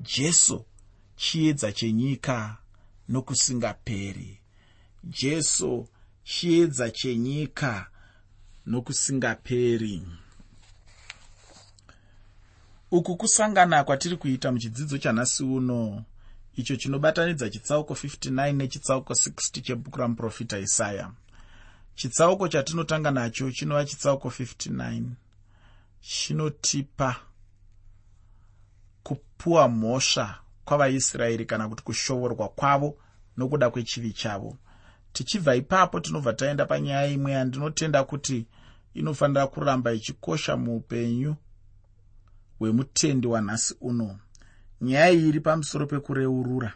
jesu chiedza chenyika nokusingaperi. Jesu chiedza chenyika nokusingaperi. Uku kusangana kwatiri kuita muchidzidzo chanhasi uno icho chinobatanidza chitsauko 59 nechitsauko 60 chebhuku ramuprofita isaya. Chitsauko chatinotanga nacho chinova chitsauko 59 chinotipa kupuwa mhosva kwavaisraeri kana kuti kushovorwa kwavo nokuda kwechivi chavo. Tichibva ipapo tinobva taenda panyaya imwe yandinotenda kuti inofanira kuramba ichikosha muupenyu hwemutendi wanhasi uno. Nyaya iyi iri pamusoro pekureurura.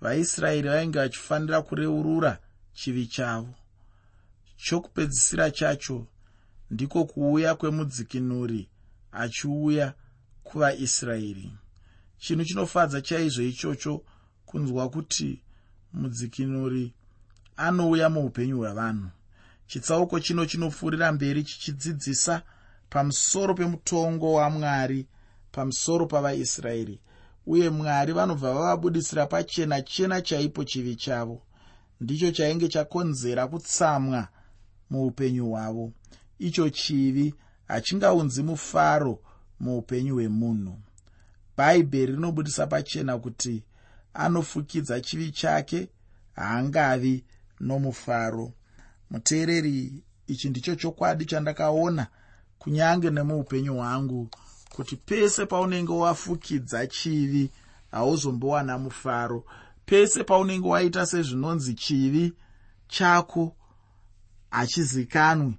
Vaisraeri vainge vachifanira kureurura chivi chavo. Chokupedzisira chacho ndiko kuuya kwemudzikinuri achiuya kuvaisraeri. Chinhu chinofadza chaizvo ichocho kunzwa kuti mudzikinuri anouya muupenyu hwevanhu chitsauko chino chinopfuurira mberi chichidzidzisa pamusoro pemutongo wamwari pamusoro pavaisraeri. Uye mwari vanobva vavabudisira pachena chena chaipo chivi chavo. Ndicho chainge chakonzera kutsamwa muupenyu hwavo. Icho chivi hachingaunzi mufaro muupenyu hwemunhu. Bhaibheri rinobudisa pachena kuti anofukidza chivi chake haangavi nomufaro. Muteereri ichi ndicho chokwadi chandakaona kunyange nemuupenyu hwangu kuti pese paunenge wafukidza chivi hauzombowana mufaro. Pese paunenge waita sezvinonzi chivi chako hachizikanwi.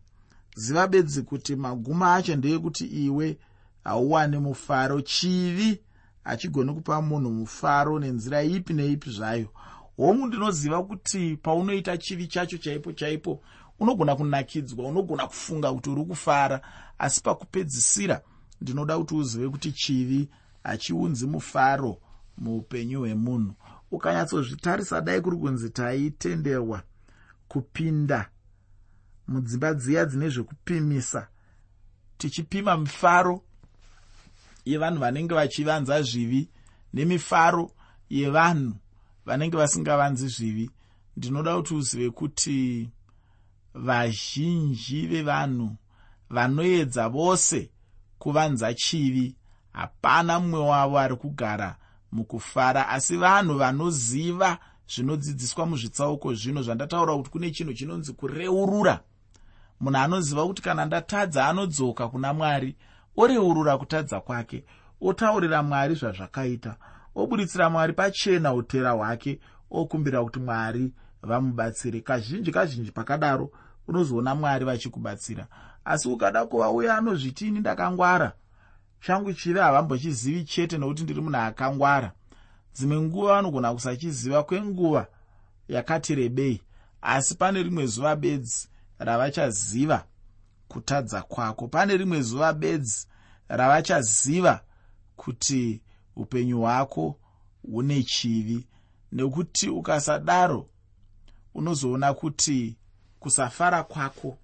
Ziva bedzi kuti maguma acho ndeyekuti iwe hauwani mufaro. Chivi hachigoni kupa munhu mufaro nenzira ipi neipi zvayo. Hongu ndinoziva kuti paunoita chivi chacho chaipo chaipo unogona kunakidzwa unogona kufunga kuti uri kufara asi pakupedzisira ndinoda kuti uzive kuti chivi hachiunzi mufaro muupenyu hwemunhu. Ukanyatsozvitarisa dai kuri kunzi taitenderwa kupinda mudzimba dziya dzine zvekupimisa tichipima mifaro yevanhu vanenge vachivanza zvivi nemifaro yevanhu vanenge vasingavanzi zvivi. Ndinoda kuti uzive kuti vazhinji vevanhu vanoedza vose kuvanza chivi hapana mumwe wavo ari kugara mukufara. Asi vanhu vanoziva zvinodzidziswa muzvitsauko zvino zvandataura kuti kune chinhu chinonzi kureurura. Munhu anoziva kuti kana ndatadza anodzoka kuna mwari oreurura kutadza kwake. Otaurira mwari zvazvakaita. Oburitsira mwari pachena utera hwake okumbira kuti mwari vamubatsire. Kazhinji kazhinji pakadaro unozoona mwari vachikubatsira. Asi ukada kuva uyo anozvitini ndakangwara. Changu chive havambochizivi chete nokuti ndiri munhu akangwara. Dzimwe nguva vanogona kusachiziva kwenguva yakati rebei. Asi pane rimwe zuva bedzi ravachaziva kutadza kwako. Pane rimwe zuva bedzi ravachaziva kuti upenyu hwako hune chivi nekuti ukasadaro unozoona kuti kusafara kwako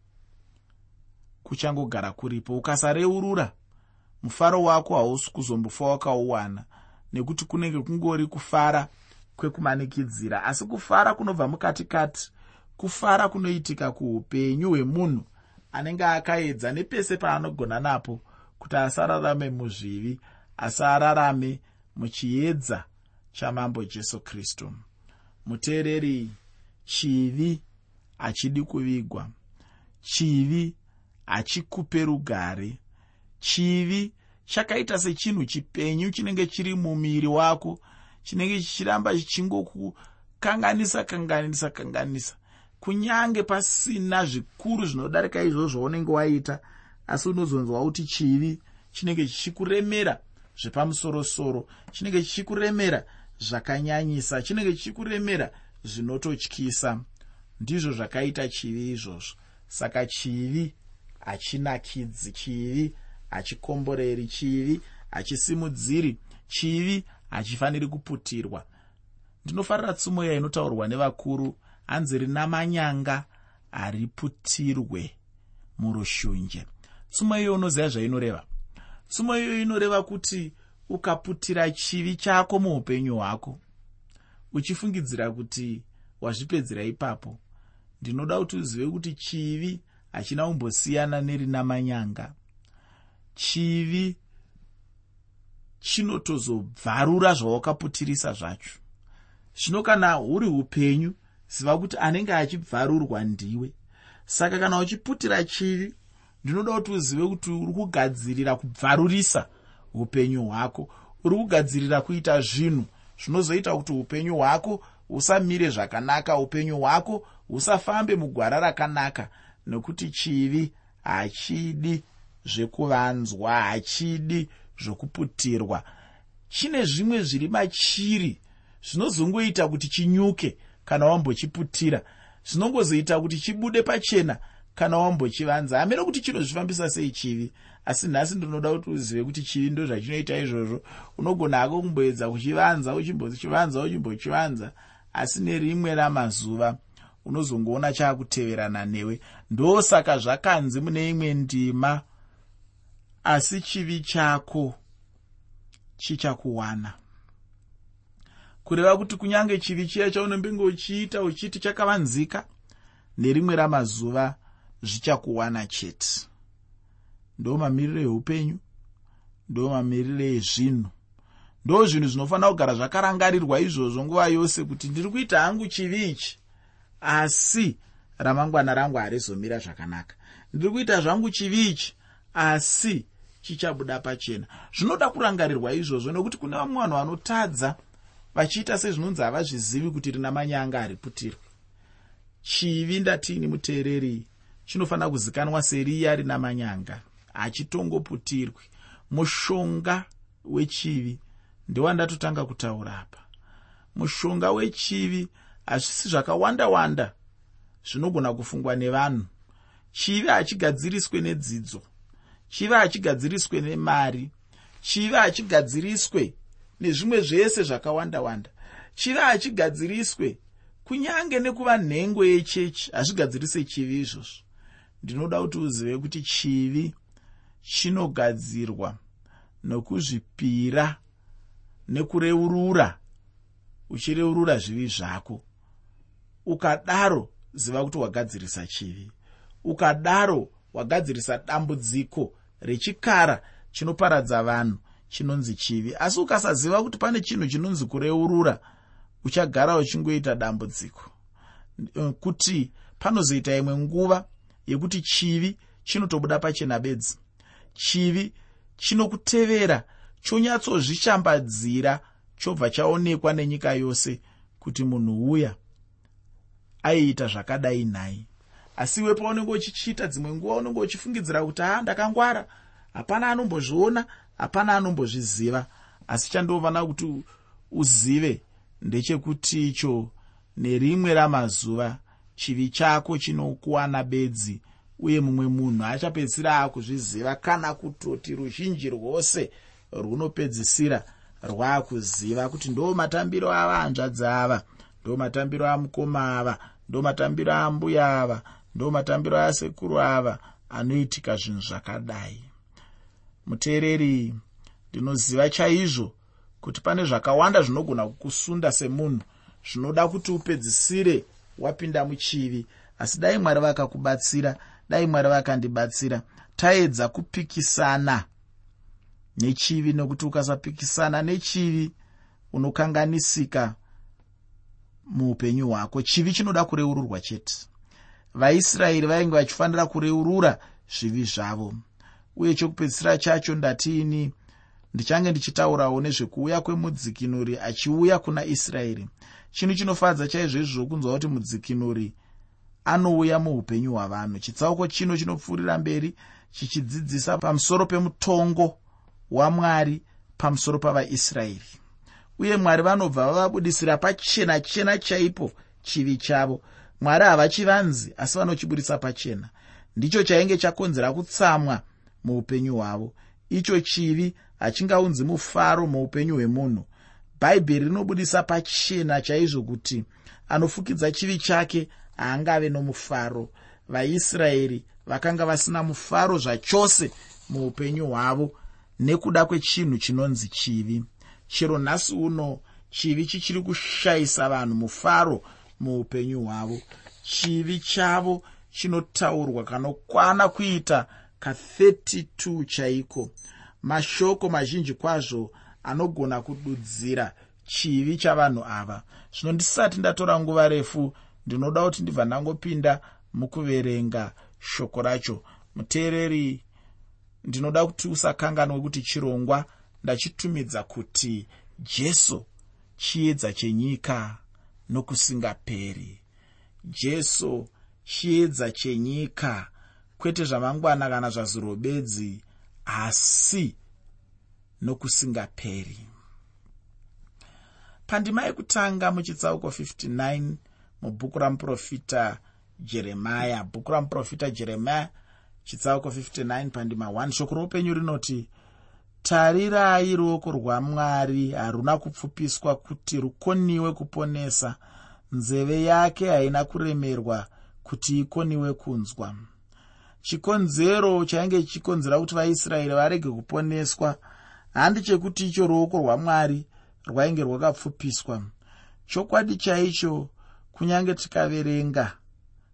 kuchangogara kuripo. Ukasareurura mufaro wako hausi kuzombofa wakauwana nekuti kunenge kungori kufara kwekumanikidzira asi kufara kunobva mukatikati kufara kunoitika kuupenyu hwemunhu anenge akaedza nepese paanogona napo kuti asararame muzvivi asi ararame muchiedza chamambo jesu kristu. Muteereri chivi hachidi kuvigwa chivi hachikupe rugare chivi chakaita sechinhu chipenyu chinenge chiri mumiri wako chinenge chichiramba chichingokukanganisa kanganisa kanganisa kunyange pasina zvikuru zvinodarika izvozvo unenge waita asi unozonzwa kuti chivi chinenge chichikuremera zvepamusorosoro chinenge chichikuremera zvakanyanyisa chinenge chichikuremera zvinototyisa. Ndizvo zvakaita chivi izvozvo. Saka chivi hachinakidzi chivi hachikomboreri chivi hachisimudziri chivi hachifaniri kuputirwa. Ndinofarira tsumo iya inotaurwa nevakuru hanzi rina manyanga hariputirwe murushunje. Tsumo iyo unoziva zvainoreva? Tsumo iyo inoreva kuti ukaputira chivi chako muupenyu hwako uchifungidzira kuti wazvipedzera ipapo. Ndinoda kuti uzive kuti chivi hachina kumbosiyana nerina manyanga. Chivi chinotozobvarura zvawakaputirisa zvacho. Zvino kana huri upenyu ziva kuti anenge achibvarurwa ndiwe. Saka kana uchiputira chivi ndinoda kuti uzive kuti uri kugadzirira kubvarurisa upenyu hwako. Uri kugadzirira kuita zvinhu zvinozoita kuti upenyu hwako husamire zvakanaka upenyu hwako husafambe mugwara rakanaka nokuti chivi hachidi zvekuvanzwa hachidi zvokuputirwa. Chine zvimwe zviri machiri zvinozongoita kuti chinyuke kana wambochiputira zvinongozoita kuti chibude pachena kana wambochivanza. Hamene kuti chinozvifambisa sei chivi? Asi nhasi ndinoda kuti uzive kuti chivi ndo zvachinoita izvozvo. Unogona hako kumboedza kuchivanza uchimbochivanza uchimbochivanza. Asi nerimwe ramazuva unozongoona chaakuteverana newe. Ndosaka zvakanzi mune imwe ndima. Asi chivi chako chichakuwana kureva kuti kunyange chivi chiya chaunombenge uchiita uchiti chakavanzika nerimwe ramazuva zvichakuwana chete. Ndo mamiriro eupenyu ndo mamiriro ezvinhu. Ndo zvinhu zvinofanira kugara zvakarangarirwa izvozvo nguva yose kuti ndiri kuita hangu chivi ichi asi ramangwana rangu harizomira zvakanaka. Ndiri kuita zvangu chivi ichi asi chichabuda pachena. Zvinoda kurangarirwa izvozvo nekuti kune vamwe vanhu vanotadza vachiita sezvinonzi havazvizivi kuti rina manyanga hariputirwe chivi ndatiini muteereri chinofanira kuzikanwa seriya rina manyanga? Hachitongoputirwi. Mushonga wechivi ndewandatotanga kutaura apa. Mushonga wechivi hazvisi zvakawanda wanda zvinogona kufungwa nevanhu. Chivi hachigadziriswe nedzidzo. Chivi hachigadziriswe nemari. Chivi hachigadziriswe nezvimwe zvese zvakawanda wanda. Chivi hachigadziriswe kunyange nekuva nhengo yechechi hazvigadzirise chivi izvozvo. Ndinoda kuti uzive kuti chivi chinogadzirwa nokuzvipira nekureurura uchireurura zvivi zvako. Ukadaro ziva kuti wagadzirisa chivi. Ukadaro wagadzirisa dambudziko rechikara chinoparadza vanhu chinonzi chivi. Asi ukasaziva kuti pane chinhu chinonzi kureurura uchagara uchingoita dambudziko. Kuti panozoita imwe nguva yekuti chivi chinotobuda pachena bedzi. Chivi chinokutevera chonyatsozvishambadzira chobva chaonekwa nenyika yose kuti munhu uya aiita zvakadai nhai. Asi iwe paunenge uchichiita dzimwe nguva unenge uchifungidzira kuti ha ndakangwara. Hapana anombozviona hapana anombozviziva asi chandofana kuti uzive ndechekuti icho nerimwe ramazuva chivi chako chinokuwana bedzi uye mumwe munhu achapedzisira akuzviziva kana kutoti ruzhinji rwose runopedzisira rwaakuziva kuti ndo matambiro ava hanzvadzi ava ndo matambiro amukoma ava ndo matambiro ambuya ava ndo matambiro asekuru ava anoitika zvinhu zvakadai muteereri ndinoziva chaizvo kuti pane zvakawanda zvinogona kukusunda semunhu zvinoda kuti upedzisire wapinda muchivi. Asi dai mwari vakakubatsira dai mwari vakandibatsira taedza kupikisana nechivi nekuti ukasapikisana nechivi unokanganisika muupenyu hwako. Chivi chinoda kureururwa chete. Vaisraeri vainge vachifanira kureurura zvivi zvavo uye chokupedzisira chacho ndatiini ndichange ndichitaurawo nezvekuuya kwemudzikinuri achiuya kuna israeri. Chinhu chinofadza chaizvo izvo kunzwa kuti mudzikinuri anouya muupenyu hwavanhu. Chitsauko chino chinopfuurira mberi chichidzidzisa pamusoro pemutongo wamwari pamusoro pavaisraeri. Uye mwari vanobva vavabudisira pachena chena chaipo chivi chavo. Mwari havachivanzi asi vanochibudisa pachena. Ndicho chainge chakonzera kutsamwa muupenyu hwavo. Icho chivi hachingaunzi mufaro muupenyu hwemunhu. Bhaibheri rinobudisa pachena chaizvo kuti anofukidza chivi chake haangave nomufaro. Vaisraeri vakanga vasina mufaro zvachose muupenyu hwavo nekuda kwechinhu chinonzi chivi. Chero nhasi uno chivi chichiri kushayisa vanhu mufaro muupenyu hwavo. Chivi chavo chinotaurwa kanokwana kuita ka32 chaiko. Mashoko mazhinji kwazvo anogona kududzira chivi chavanhu ava. Zvino ndisati ndatora nguva refu ndinoda kuti ndibva ndangopinda mukuverenga shoko racho. Muteereri ndinoda kuti usakanganwe kuti chirongwa ndachitumidza kuti jesu chiedza chenyika nokusingaperi. Jesu chiedza chenyika kwete zvamangwana kana zvazuro bedzi asi nokusingaperi. Pandima yekutanga muchitsauko 59 mubhuku ramuprofita jeremaya bhuku ramuprofita jeremaya chitsauko 59 pandima 1 shoko roupenyu rinoti tarirai ruoko rwamwari haruna kupfupiswa kuti rukoniwe kuponesa. Nzeve yake haina kuremerwa kuti ikoniwe kunzwa chikonzero chainge chichikonzera kuti vaisraeri varege kuponeswa. Handi chekuti icho ruoko rwamwari rwainge rwakapfupiswa. Chokwadi chaicho kunyange tikaverenga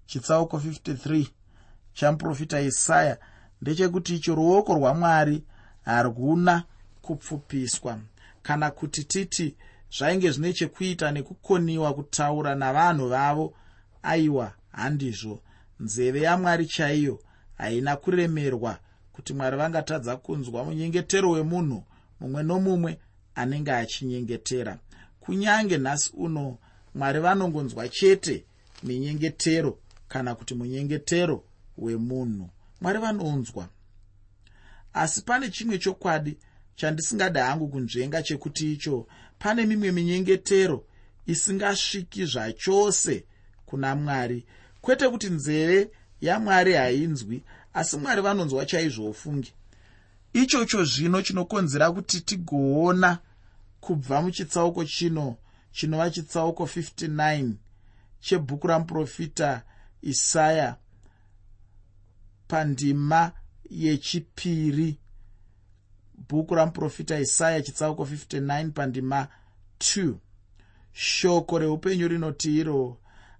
chitsauko 53 chamuprofita isaya ndechekuti icho ruoko rwamwari haruna kupfupiswa. Kana kuti titi zvainge zvine chekuita nekukoniwa kutaura navanhu vavo aiwa handizvo. Nzeve yamwari chaiyo haina kuremerwa kuti mwari vangatadza kunzwa munyengetero wemunhu mumwe nomumwe anenge achinyengetera. Kunyange nhasi uno mwari vanongonzwa chete minyengetero kana kuti munyengetero wemunhu. Mwari vanonzwa. Asi pane chimwe chokwadi chandisingadi hangu kunzvenga chekuti icho. Pane mimwe minyengetero isingasviki zvachose kuna mwari. Kwete kuti nzeve yamwari hainzwi asi mwari vanonzwa chaizvo ofungi ichocho zvino chinokonzera kuti tigoona kubva muchitsauko chino chinova chitsauko 59 chebhuku ramuprofita isaya pandima yechipiri. Bhuku ramuprofita isaya chitsauko 59 pandima 2 shoko reupenyu rinoti iro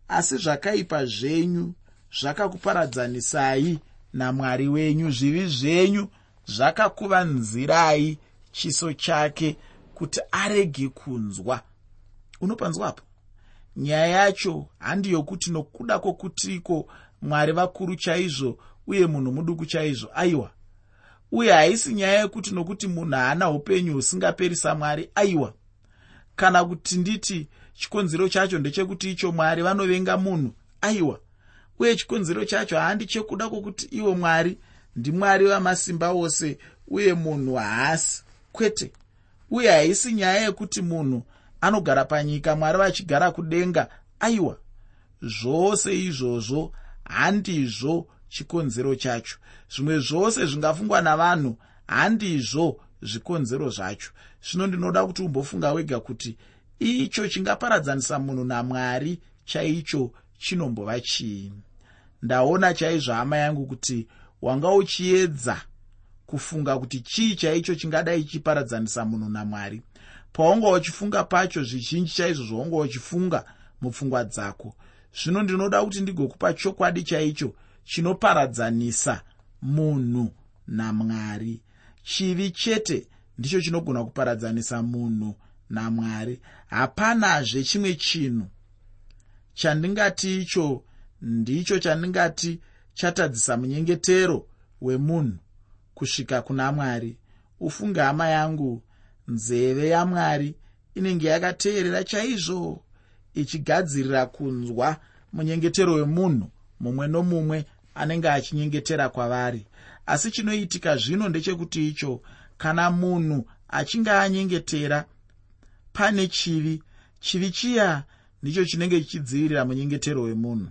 asi zvakaipa zvenyu zvakakuparadzanisai namwari wenyu zvivi zvenyu zvakakuvanzirai chiso chake kuti arege kunzwa. Unopanzwapo nyaya yacho handi yokuti nokuda kwokutiko mwari vakuru chaizvo uye munhu muduku chaizvo aiwa. Uye haisi nyaya yekuti nokuti munhu haana upenyu husingaperi samwari aiwa. Kana kuti nditi chikonzero chacho ndechekuti icho mwari vanovenga munhu aiwa uye chikonzero chacho handi chekuda kwokuti iwo mwari ndimwari vamasimba ose uye munhu haasi. Kwete uye haisi nyaya yekuti munhu anogara panyika mwari vachigara kudenga aiwa. Zvose izvozvo handizvo chikonzero chacho. Zvimwe zvose zvingafungwa navanhu handizvo zvikonzero zvacho. Zvino ndinoda kuti umbofunga wega kuti icho chingaparadzanisa munhu namwari chaicho chinombova chii ndaona chaizvo hama yangu kuti wanga uchiedza kufunga kuti chii chaicho chingadai chichiparadzanisa munhu namwari. Paunga uchifunga pacho zvizhinji chaizvo zvaunga uchifunga mupfungwa dzako. Zvino ndinoda kuti ndigokupa chokwadi chaicho chinoparadzanisa munhu namwari. Chivi chete ndicho chinogona kuparadzanisa munhu namwari. Hapanazve chimwe chinhu chandingati icho ndicho chandingati chatadzisa munyengetero wemunhu kusvika kuna mwari. Ufunge hama yangu nzeve yamwari inenge yakateerera chaizvo ichigadzirira kunzwa munyengetero wemunhu mumwe nomumwe anenge achinyengetera kwavari. Asi chinoitika zvino ndechekuti icho kana munhu achinge anyengetera pane chivi chivi chiya ndicho chinenge chichidzivirira munyengetero wemunhu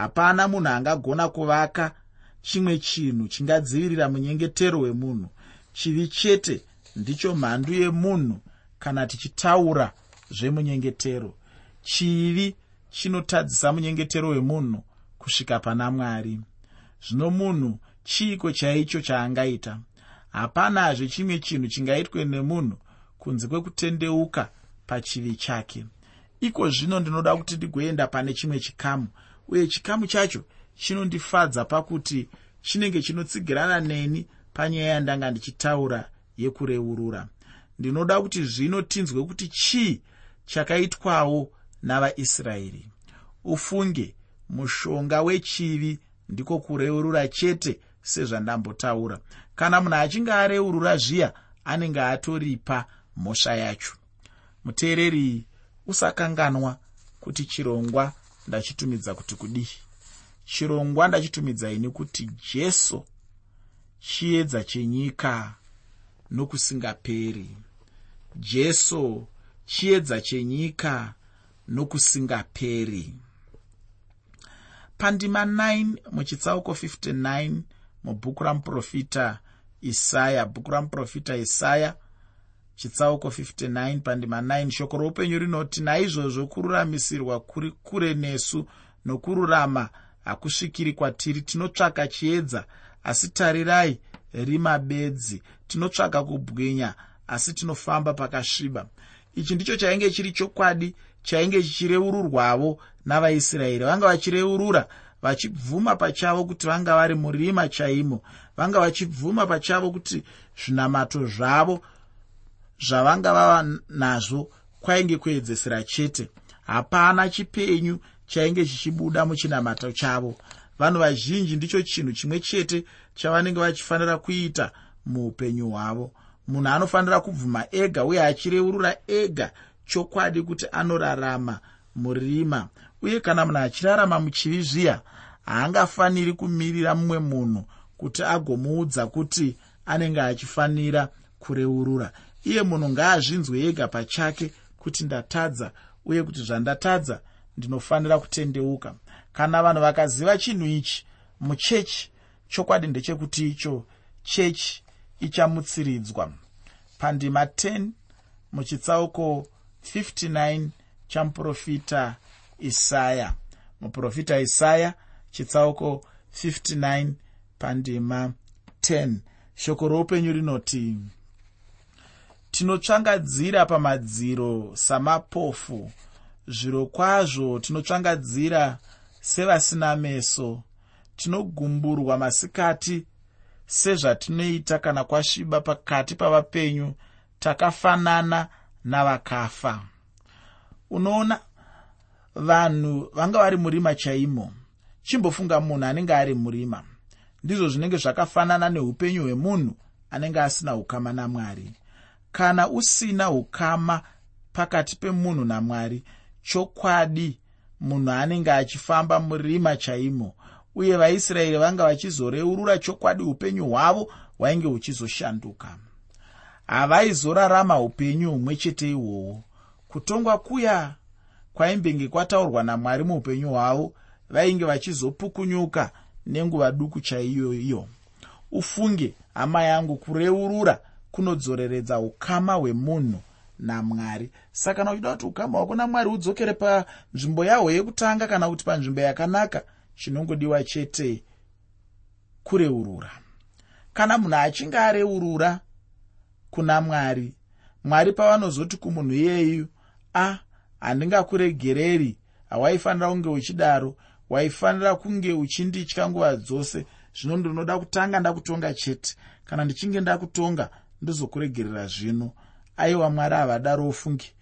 hapana munhu angagona kuvaka chimwe chinhu chingadzivirira munyengetero wemunhu. Chivi chete ndicho mhandu yemunhu kana tichitaura zvemunyengetero. Chivi chinotadzisa munyengetero wemunhu kusvika pana mwari. Zvino munhu chiiko chaicho chaangaita? Hapanazve chimwe chinhu chingaitwe nemunhu kunze kwekutendeuka pachivi chake. Iko zvino ndinoda kuti ndigoenda pane chimwe chikamu uye chikamu chacho chinondifadza pakuti chinenge chinotsigirana neni panyaya yandanga ndichitaura yekureurura. Ndinoda kuti zvino tinzwe kuti chii chakaitwawo navaisraeri. Ufunge mushonga wechivi ndiko kureurura chete sezvandambotaura. Kana munhu achinge areurura zviya anenge atoripa mhosva yacho. Muteereri usakanganwa kuti chirongwa ndachitumidza kuti kudii? Chirongwa ndachitumidza ini kuti jesu chiedza chenyika nokusingaperi. Jesu chiedza chenyika nokusingaperi. Pandima 9 muchitsauko 59 mubhuku ramuprofita isaya bhuku ramuprofita isaya chitsauko 59 pandima 9 shoko roupenyu rinoti naizvozvo kururamisirwa kuri kure nesu nokururama hakusvikiri kwatiri. Tinotsvaka chiedza asi tarirai rima bedzi. Tinotsvaka kubwinya asi tinofamba pakasviba. Ichi ndicho chainge chiri chokwadi chainge chichireururwavo navaisraeri. Vanga vachireurura vachibvuma pachavo kuti vanga vari murima chaimo. Vanga vachibvuma pachavo kuti zvinamato zvavo zvavanga vava nazvo kwainge kuedzesera chete. Hapana chipenyu chainge chichibuda muchinamato chavo. Vanhu vazhinji ndicho chinhu chimwe chete chavanenge vachifanira kuita muupenyu hwavo. Munhu anofanira kubvuma ega uye achireurura ega chokwadi kuti anorarama murima. Uye kana munhu achirarama muchivi zviya haangafaniri kumirira mumwe munhu kuti agomuudza kuti anenge achifanira kureurura iye munhu ngaazvinzwe ega pachake kuti ndatadza uye kuti zvandatadza ndinofanira kutendeuka. Kana vanhu vakaziva chinhu ichi muchechi chokwadi ndechekuti icho chechi ichamutsiridzwa. Pandima 10 muchitsauko 59 chamuprofita isaya. Muprofita isaya chitsauko 59 pandima 10 shoko roupenyu rinoti tinotsvangadzira pamadziro samapofu. Zviro kwazvo tinotsvangadzira sevasina meso. Tinogumburwa masikati sezvatinoita kana kwasviba pakati pavapenyu takafanana navakafa. Unoona vanhu vanga vari murima chaimo. Chimbofunga munhu anenge ari murima. Ndizvo zvinenge zvakafanana neupenyu hwemunhu anenge asina ukama namwari kana usina ukama pakati pemunhu namwari chokwadi munhu anenge achifamba murima chaimo uye vaisraeri vanga vachizoreurura chokwadi upenyu hwavo hwainge huchizoshanduka. Havaizorarama upenyu humwe chete ihwohwo. Kutongwa kuya kwaimbenge kwataurwa namwari muupenyu hwavo vainge vachizopukunyuka nenguva duku chaiyoiyo ufunge hama yangu kureurura kunodzoreredza ukama hwemunhu namwari. Saka kana uchida kuti ukama hwako namwari hudzokere panzvimbo yahwo yekutanga kana kuti panzvimbo yakanaka chinongodiwa chete kureurura. Kana munhu achinge areurura kuna mwari mwari pavanozoti kumunhu iyeyu a handingakuregereri hawaifanira kunge uchidaro waifanira kunge uchinditya nguva dzose zvino ndinoda kutanga ndakutonga chete. Kana ndichinge ndakutonga ndozokuregerera zvino. Aiwa mwari havadaro ofungi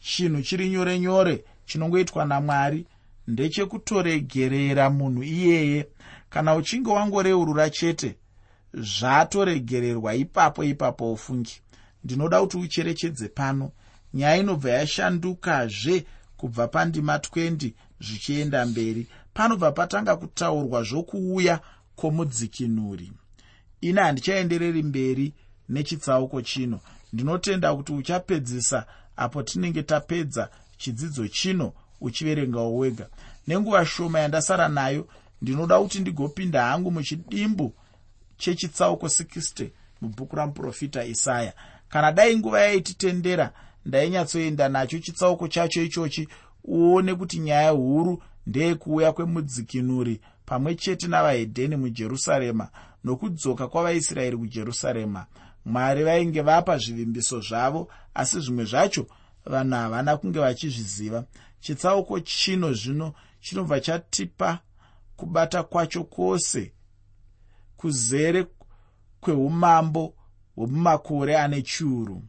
chinhu chiri nyore nyore chinongoitwa namwari ndechekutoregerera munhu iyeye. Kana uchinge wangoreurura chete zvatoregererwa ipapo ipapo ofungi ndinoda kuti ucherechedze pano. Nyaya inobva yashandukazve kubva pandima 20 zvichienda mberi. Panobva patanga kutaurwa zvokuuya kwomudzikinuri. Ini handichaendereri mberi nechitsauko chino. Ndinotenda kuti uchapedzisa apo tinenge tapedza chidzidzo chino uchiverengawo wega. Nenguva shoma yandasara nayo ndinoda kuti ndigopinda hangu muchidimbu chechitsauko 60 mubhuku ramuprofita isaya. Kana dai nguva yaititendera ndainyatsoenda nacho chitsauko chacho ichochi uone kuti nyaya huru ndeyekuuya kwemudzikinuri pamwe chete navahedheni mujerusarema nokudzoka kwavaisraeri kujerusarema mwari vainge vapa zvivimbiso zvavo asi zvimwe zvacho vanhu havana kunge vachizviziva. Chitsauko chino zvino chinobva chatipa kubata kwacho kwose kuzere kweumambo hwemumakore ane chiuru.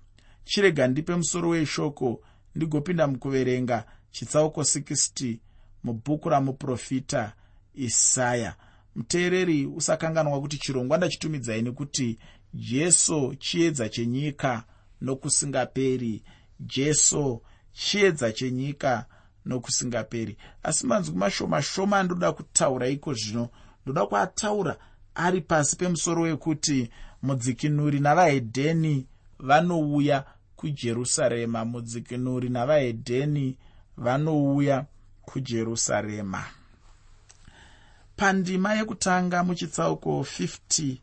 Chirega ndipe musoro weshoko ndigopinda mukuverenga chitsauko 60 mubhuku ramuprofita isaya. Muteereri usakanganwa kuti chirongwa ndachitumidzai nekuti jesu chiedza chenyika nokusingaperi. Jesu chiedza chenyika nokusingaperi. Asi manzwi mashoma shoma andoda kutaura iko zvino. Ndoda kuataura ari pasi pemusoro wekuti mudzikinuri navahedheni vanouya kujerusarema. Mudzikinuri navahedheni vanouya kujerusarema. Pandima yekutanga muchitsauko 50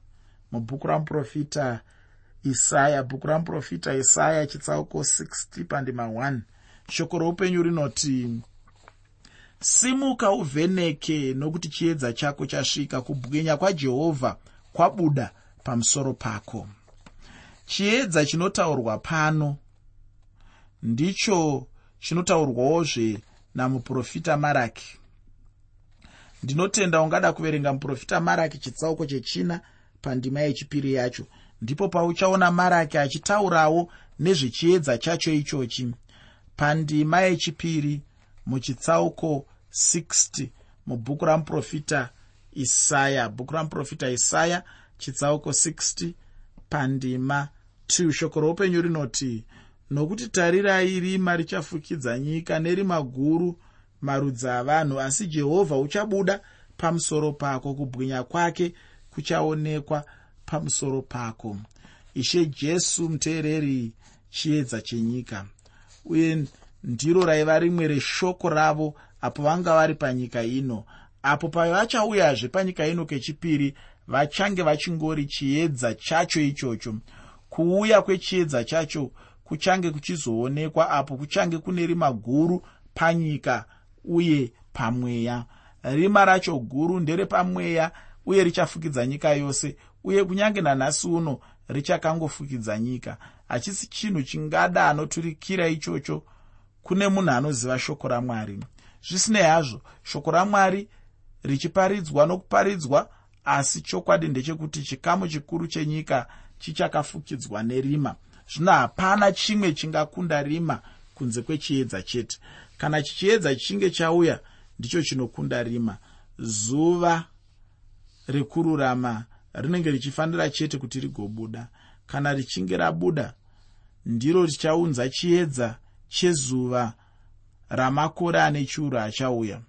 mubhuku ramuprofita isaya. Bhuku ramuprofita isaya chitsauko 60 pandima 1 shoko roupenyu rinoti simuka uvheneke nokuti chiedza chako chasvika. Kubwinya kwajehovha kwabuda pamusoro pako. Chiedza chinotaurwa pano ndicho chinotaurwawozve namuprofita maraki. Ndinotenda ungada kuverenga muprofita maraki chitsauko chechina pandima yechipiri yacho. Ndipo pauchaona maraki achitaurawo nezvechiedza chacho ichochi. Pandima yechipiri muchitsauko 60 mubhuku ramuprofita isaya. Bhuku ramuprofita isaya chitsauko 60 pandima 2 shoko roupenyu rinoti nokuti tarirai rima richafukidza nyika nerima guru marudzi avanhu asi jehovha uchabuda pamusoro pako kubwinya kwake kuchaonekwa pamusoro pako. Ishe jesu muteereri chiedza chenyika. Uye ndiro raiva rimwe reshoko ravo apo vanga vari panyika ino. Apo pavachauyazve panyika ino kechipiri vachange vachingori chiedza chacho ichocho. Kuuya kwechiedza chacho kuchange kuchizoonekwa apo kuchange kune rima guru panyika uye pamweya. Rima racho guru nderepamweya uye richafukidza nyika yose uye kunyange nanhasi uno richakangofukidza nyika. Hachisi chinhu chingada anoturikira ichocho kune munhu anoziva shoko ramwari. Zvisinei hazvo shoko ramwari richiparidzwa nokuparidzwa asi chokwadi ndechekuti chikamu chikuru chenyika chichakafukidzwa nerima. Zvino hapana chimwe chingakunda rima kunze kwechiedza chete. Kana chichiedza chichinge chauya ndicho chinokunda rima. Zuva rekururama rinenge richifanira chete kuti rigobuda. Kana richinge rabuda ndiro richaunza chiedza chezuva ramakore ane chiuru achauya.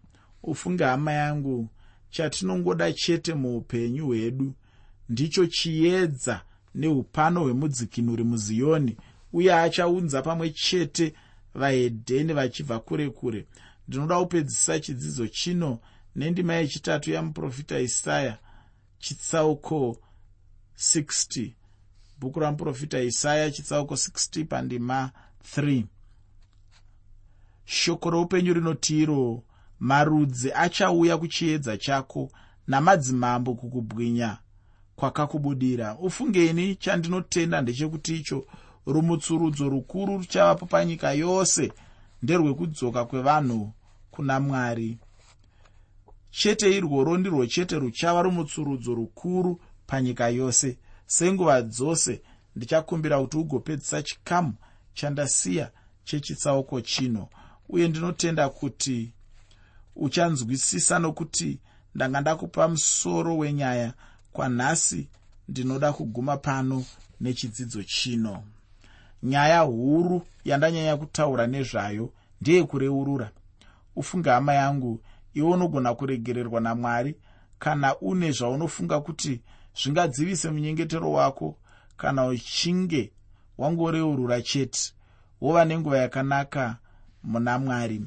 Ufunge hama yangu chatinongoda chete muupenyu hwedu ndicho chiedza neupano hwemudzikinuri muziyoni uye achaunza pamwe chete vahedheni vachibva kure kure. Ndinoda kupedzisa chidzidzo chino nendima yechitatu yamuprofita isaya chitsauko 60 bhuku ramuprofita isaya chitsauko 60 pandima 3 shoko roupenyu rinotiro marudzi achauya kuchiedza chako namadzimambo kukubwinya kwakakubudira. Ufungeni chandinotenda ndechekuti icho rumutsurudzo rukuru ruchavapo panyika yose nderwekudzoka kwevanhu kuna mwari chete irworo ndirwo chete ruchava rumutsurudzo rukuru panyika yose. Senguva dzose ndichakumbira kuti ugopedzisa chikamu chandasiya chechitsauko chino. Uye ndinotenda kuti uchanzwisisa nokuti ndanga ndakupa musoro wenyaya kwanhasi ndinoda kuguma pano nechidzidzo chino. Nyaya huru yandanyanya kutaura nezvayo ndeyekureurura ufunge hama yangu iwe unogona kuregererwa namwari. Kana une zvaunofunga kuti zvingadzivise munyengetero wako kana uchinge wangoreurura chete wova nenguva yakanaka muna mwari